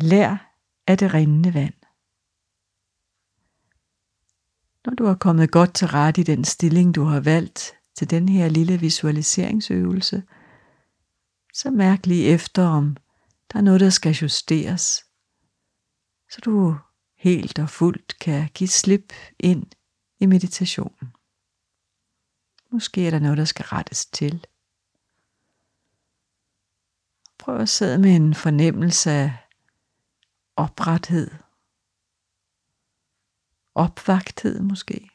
Lær af det rindende vand. Når du har kommet godt til rette i den stilling, du har valgt til den her lille visualiseringsøvelse, så mærk lige efter, om der er noget, der skal justeres, så du helt og fuldt kan give slip ind i meditationen. Måske er der noget, der skal rettes til. Prøv at sidde med en fornemmelse af oprethed. Opvagthed måske.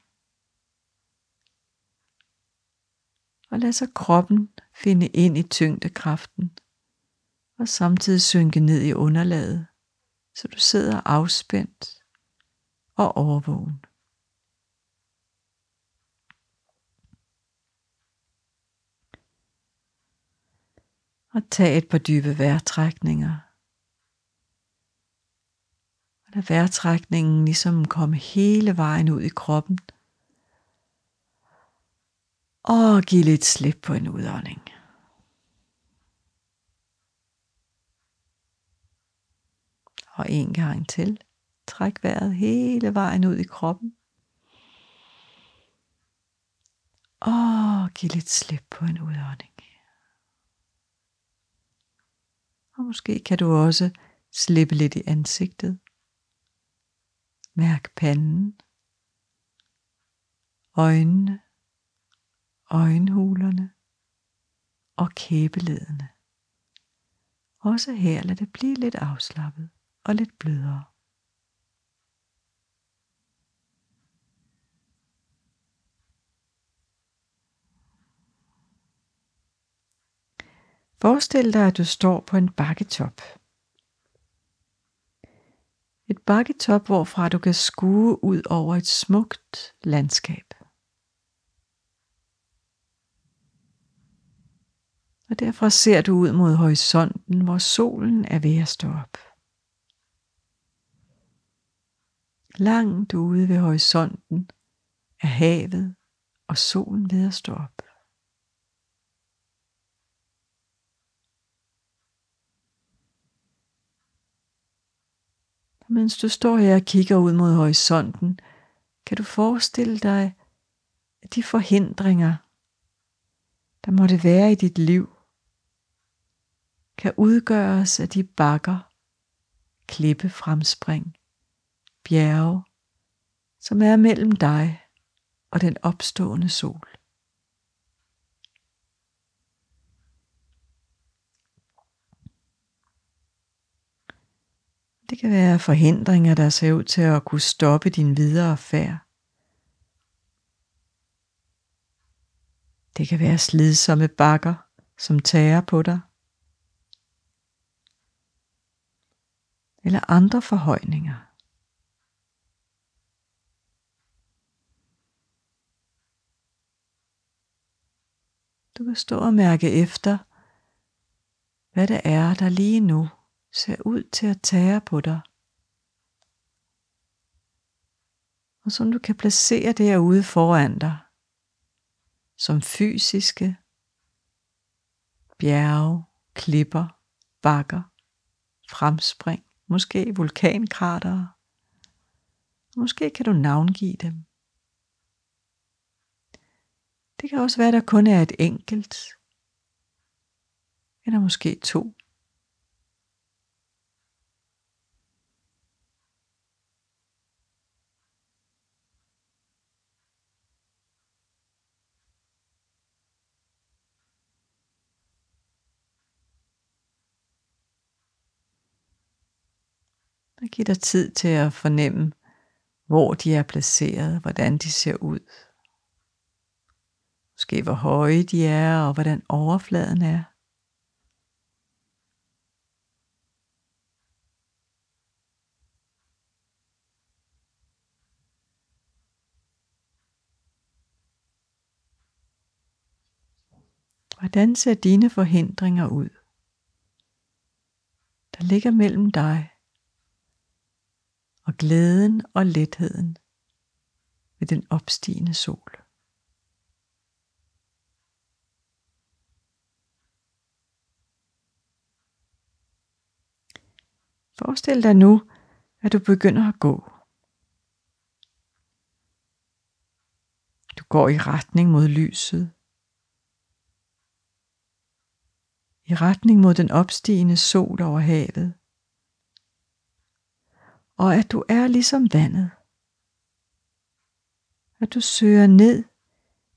Og lad så kroppen finde ind i tyngdekraften og samtidig synke ned i underlaget, så du sidder afspændt og overvågen. Og tag et par dybe vejrtrækninger. Lad vejrtrækningen ligesom komme hele vejen ud i kroppen. Og giv lidt slip på en udånding. Og en gang til. Træk vejret hele vejen ud i kroppen. Og giv lidt slip på en udånding. Og måske kan du også slippe lidt i ansigtet. Mærk panden, øjnene, øjenhulerne og kæbeledene. Også her lad det blive lidt afslappet og lidt blødere. Forestil dig, at du står på en bakketop. Et bakketop, hvorfra du kan skue ud over et smukt landskab. Og derfra ser du ud mod horisonten, hvor solen er ved at stå op. Langt ude ved horisonten er havet og solen ved at stå op. Og mens du står her og kigger ud mod horisonten, kan du forestille dig, at de forhindringer, der måtte være i dit liv, kan udgøres af de bakker, klippefremspring, bjerge, som er mellem dig og den opstående sol. Det kan være forhindringer, der ser ud til at kunne stoppe din videre færd. Det kan være slidsomme bakker, som tager på dig. Eller andre forhøjninger. Du kan stå og mærke efter, hvad det er, der lige nu ser ud til at tære på dig. Og som du kan placere derude foran dig, som fysiske bjerge, klipper, bakker, fremspring, måske vulkankratere. Måske kan du navngive dem. Det kan også være, at der kun er et enkelt, eller måske to. Og giv dig tid til at fornemme, hvor de er placeret, hvordan de ser ud. Måske hvor høje de er, og hvordan overfladen er. Hvordan ser dine forhindringer ud? Der ligger mellem dig og glæden og letheden ved den opstigende sol. Forestil dig nu, at du begynder at gå. Du går i retning mod lyset. I retning mod den opstigende sol over havet. Og at du er ligesom vandet. At du søger ned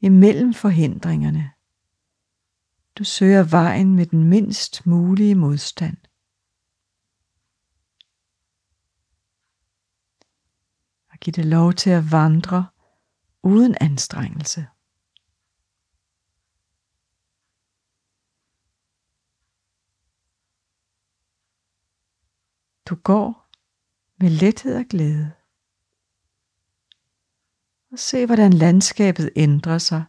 imellem forhindringerne. Du søger vejen med den mindst mulige modstand. Og giv det lov til at vandre uden anstrengelse. Du går med lethed og glæde. Og se hvordan landskabet ændrer sig,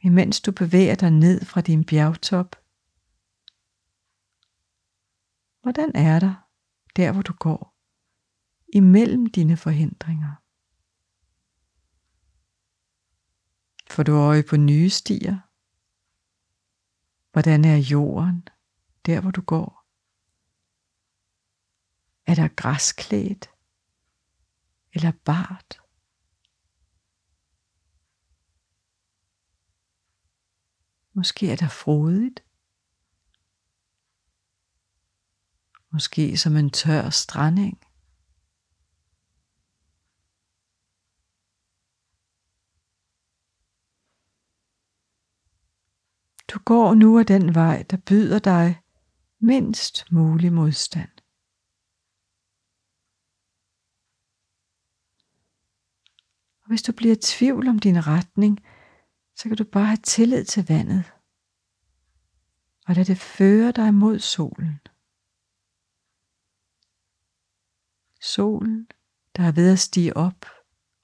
imens du bevæger dig ned fra din bjergtop. Hvordan er der, der hvor du går, imellem dine forhindringer? Får du øje på nye stier? Hvordan er jorden der, hvor du går? Er der græsklædt eller bart? Måske er der frodigt. Måske som en tør stranding. Du går nu af den vej, der byder dig mindst mulig modstand. Hvis du bliver i tvivl om din retning, så kan du bare have tillid til vandet. Og lad det føre dig mod solen. Solen, der er ved at stige op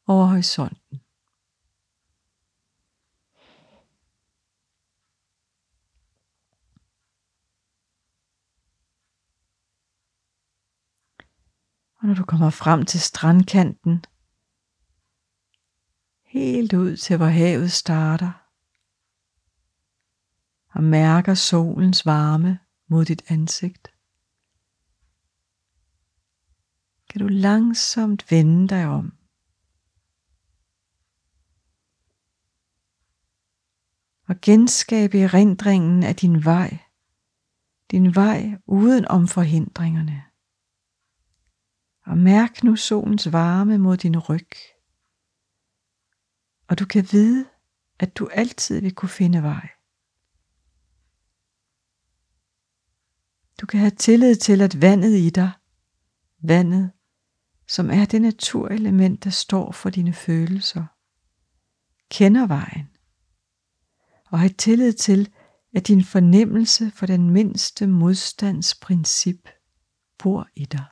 over horisonten. Og når du kommer frem til strandkanten, helt ud til hvor havet starter, og mærker solens varme mod dit ansigt, kan du langsomt vende dig om. Og genskabe erindringen af din vej, din vej uden om forhindringerne. Og mærk nu solens varme mod din ryg. Og du kan vide, at du altid vil kunne finde vej. Du kan have tillid til, at vandet i dig, vandet, som er det naturelement, der står for dine følelser, kender vejen. Og have tillid til, at din fornemmelse for den mindste modstandsprincip bor i dig.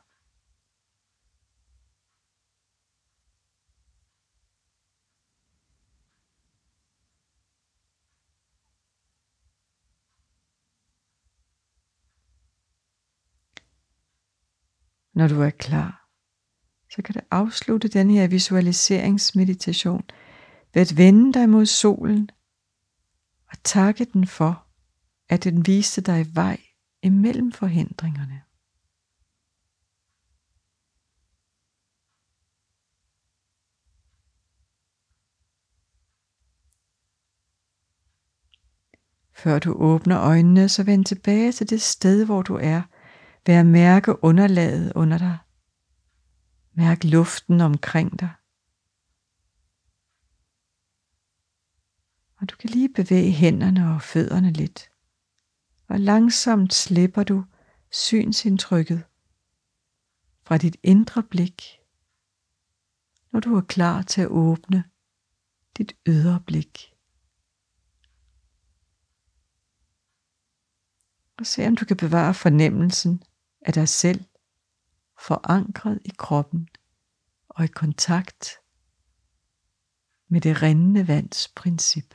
Når du er klar, så kan du afslutte den her visualiseringsmeditation ved at vende dig mod solen og takke den for, at den viste dig vej imellem forhindringerne. Før du åbner øjnene, så vend tilbage til det sted, hvor du er – ved at mærke underlaget under dig. Mærk luften omkring dig. Og du kan lige bevæge hænderne og fødderne lidt. Og langsomt slipper du synsindtrykket fra dit indre blik, når du er klar til at åbne dit ydre blik. Og se om du kan bevare fornemmelsen af dig selv, forankret i kroppen og i kontakt med det rindende vands princip.